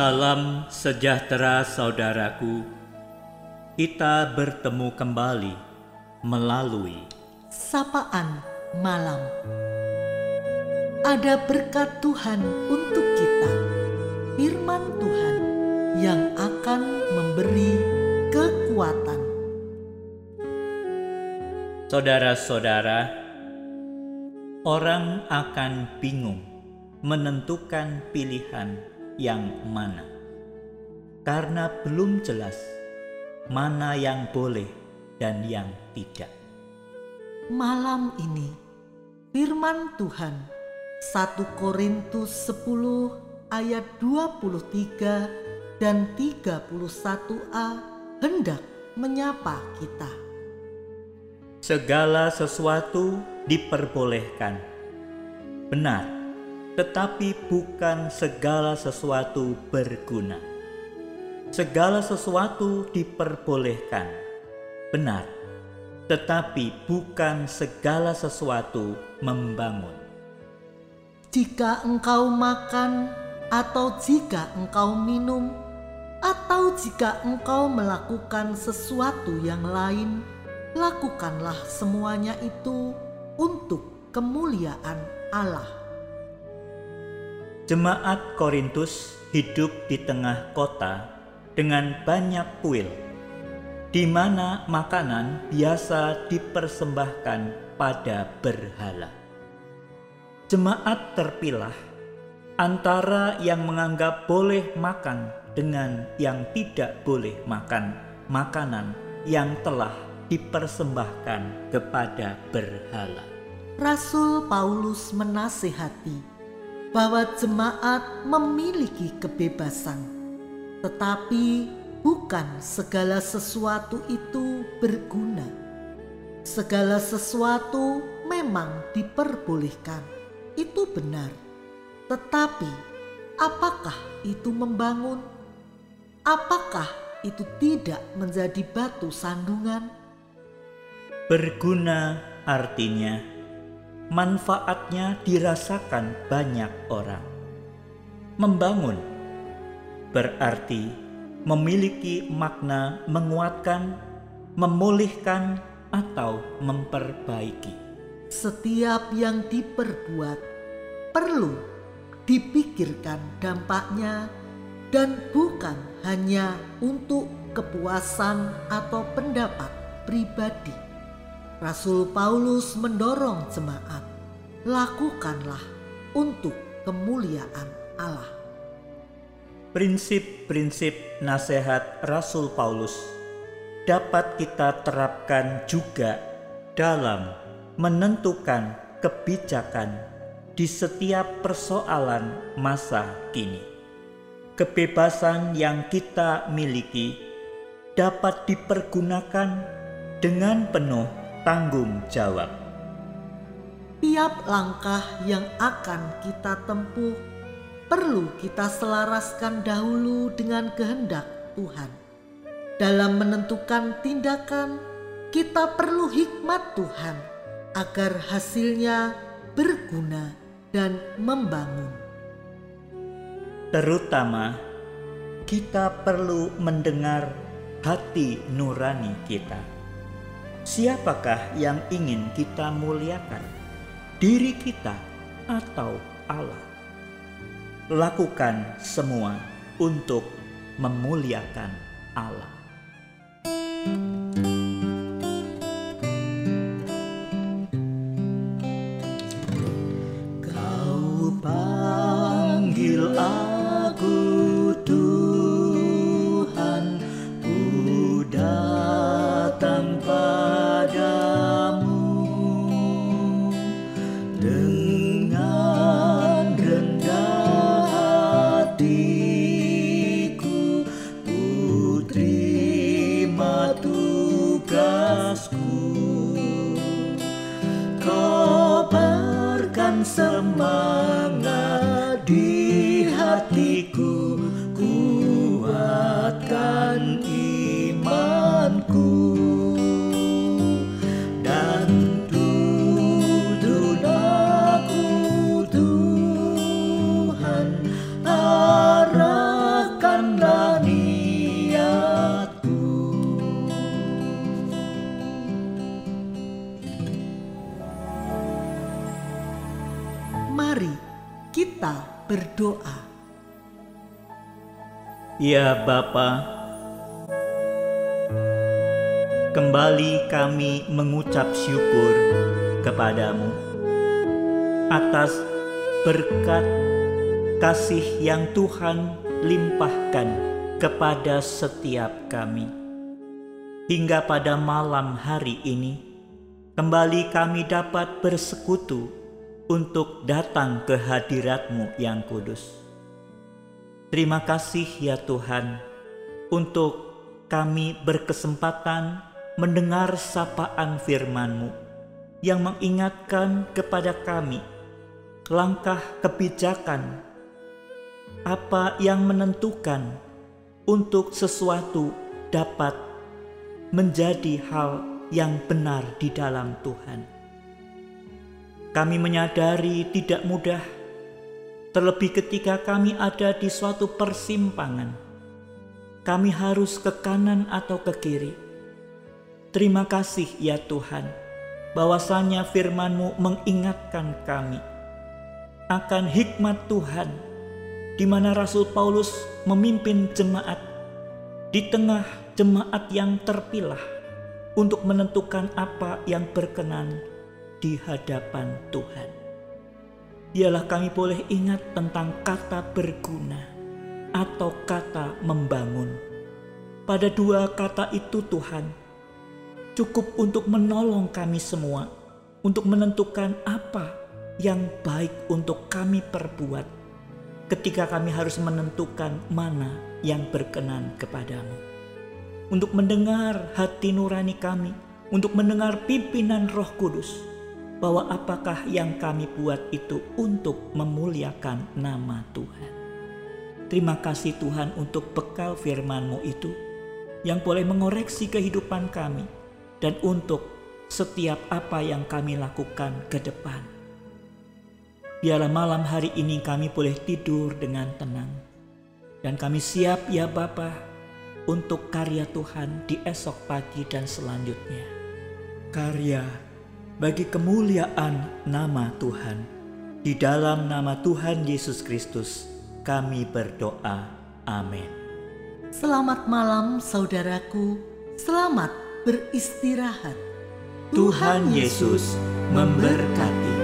Salam sejahtera saudaraku. Kita bertemu kembali melalui sapaan malam. Ada berkat Tuhan untuk kita, firman Tuhan yang akan memberi kekuatan. saudara-saudara. Orang akan bingung menentukan pilihan yang mana karena belum jelas mana yang boleh dan yang tidak. Malam ini firman Tuhan 1 Korintus 10 ayat 23 dan 31a hendak menyapa kita. Segala sesuatu diperbolehkan. Benar, tetapi bukan segala sesuatu berguna. Segala sesuatu diperbolehkan. Benar, tetapi bukan segala sesuatu membangun. Jika engkau makan atau jika engkau minum atau jika engkau melakukan sesuatu yang lain, lakukanlah semuanya itu untuk kemuliaan Allah. Jemaat Korintus hidup di tengah kota dengan banyak kuil, di mana makanan biasa dipersembahkan pada berhala. Jemaat terpilah antara yang menganggap boleh makan dengan yang tidak boleh makan makanan yang telah dipersembahkan kepada berhala. Rasul Paulus menasihati bahwa jemaat memiliki kebebasan, tetapi bukan segala sesuatu itu berguna. Segala sesuatu memang diperbolehkan, itu benar, tetapi apakah itu membangun? Apakah itu tidak menjadi batu sandungan? Berguna artinya manfaatnya dirasakan banyak orang. Membangun berarti memiliki makna menguatkan, memulihkan, atau memperbaiki. Setiap yang diperbuat perlu dipikirkan dampaknya dan bukan hanya untuk kepuasan atau pendapat pribadi. Rasul Paulus mendorong jemaat, lakukanlah untuk kemuliaan Allah. Prinsip-prinsip nasihat Rasul Paulus dapat kita terapkan juga dalam menentukan kebijakan di setiap persoalan masa kini. Kebebasan yang kita miliki dapat dipergunakan dengan penuh tanggung jawab. Tiap langkah yang akan kita tempuh perlu kita selaraskan dahulu dengan kehendak Tuhan. Dalam menentukan tindakan, kita perlu hikmat Tuhan agar hasilnya berguna dan membangun. Terutama, kita perlu mendengar hati nurani kita. Siapakah yang ingin kita muliakan? Diri kita atau Allah? lakukan semua untuk memuliakan Allah. Semangat di hatiku. Kuatkan Ya Bapa, kembali kami mengucap syukur kepadamu atas berkat kasih yang Tuhan limpahkan kepada setiap kami. Hingga pada malam hari ini, kembali kami dapat bersekutu untuk datang ke hadiratmu yang kudus. Terima kasih ya Tuhan untuk kami berkesempatan mendengar sapaan firman-Mu yang mengingatkan kepada kami langkah kebijakan apa yang menentukan untuk sesuatu dapat menjadi hal yang benar di dalam Tuhan. Kami menyadari tidak mudah Terlebih ketika kami ada di suatu persimpangan, kami harus ke kanan atau ke kiri. Terima kasih ya Tuhan, bahwasanya firman-Mu mengingatkan kami akan hikmat Tuhan, di mana Rasul Paulus memimpin jemaat di tengah jemaat yang terpilah untuk menentukan apa yang berkenan di hadapan Tuhan ialah kami boleh ingat tentang kata berguna atau kata membangun. Pada dua kata itu Tuhan cukup untuk menolong kami semua untuk menentukan apa yang baik untuk kami perbuat ketika kami harus menentukan mana yang berkenan kepadamu. Untuk mendengar hati nurani kami, untuk mendengar pimpinan roh kudus, bahwa apakah yang kami buat itu untuk memuliakan nama Tuhan. Terima kasih Tuhan untuk bekal firman-Mu itu yang boleh mengoreksi kehidupan kami dan untuk setiap apa yang kami lakukan ke depan. Biarlah malam hari ini kami boleh tidur dengan tenang. Dan kami siap ya Bapa untuk karya Tuhan di esok pagi dan selanjutnya. Karya bagi kemuliaan nama Tuhan. Di dalam nama Tuhan Yesus Kristus, kami berdoa. Amin. Selamat malam, saudaraku. Selamat beristirahat. Tuhan Yesus memberkati.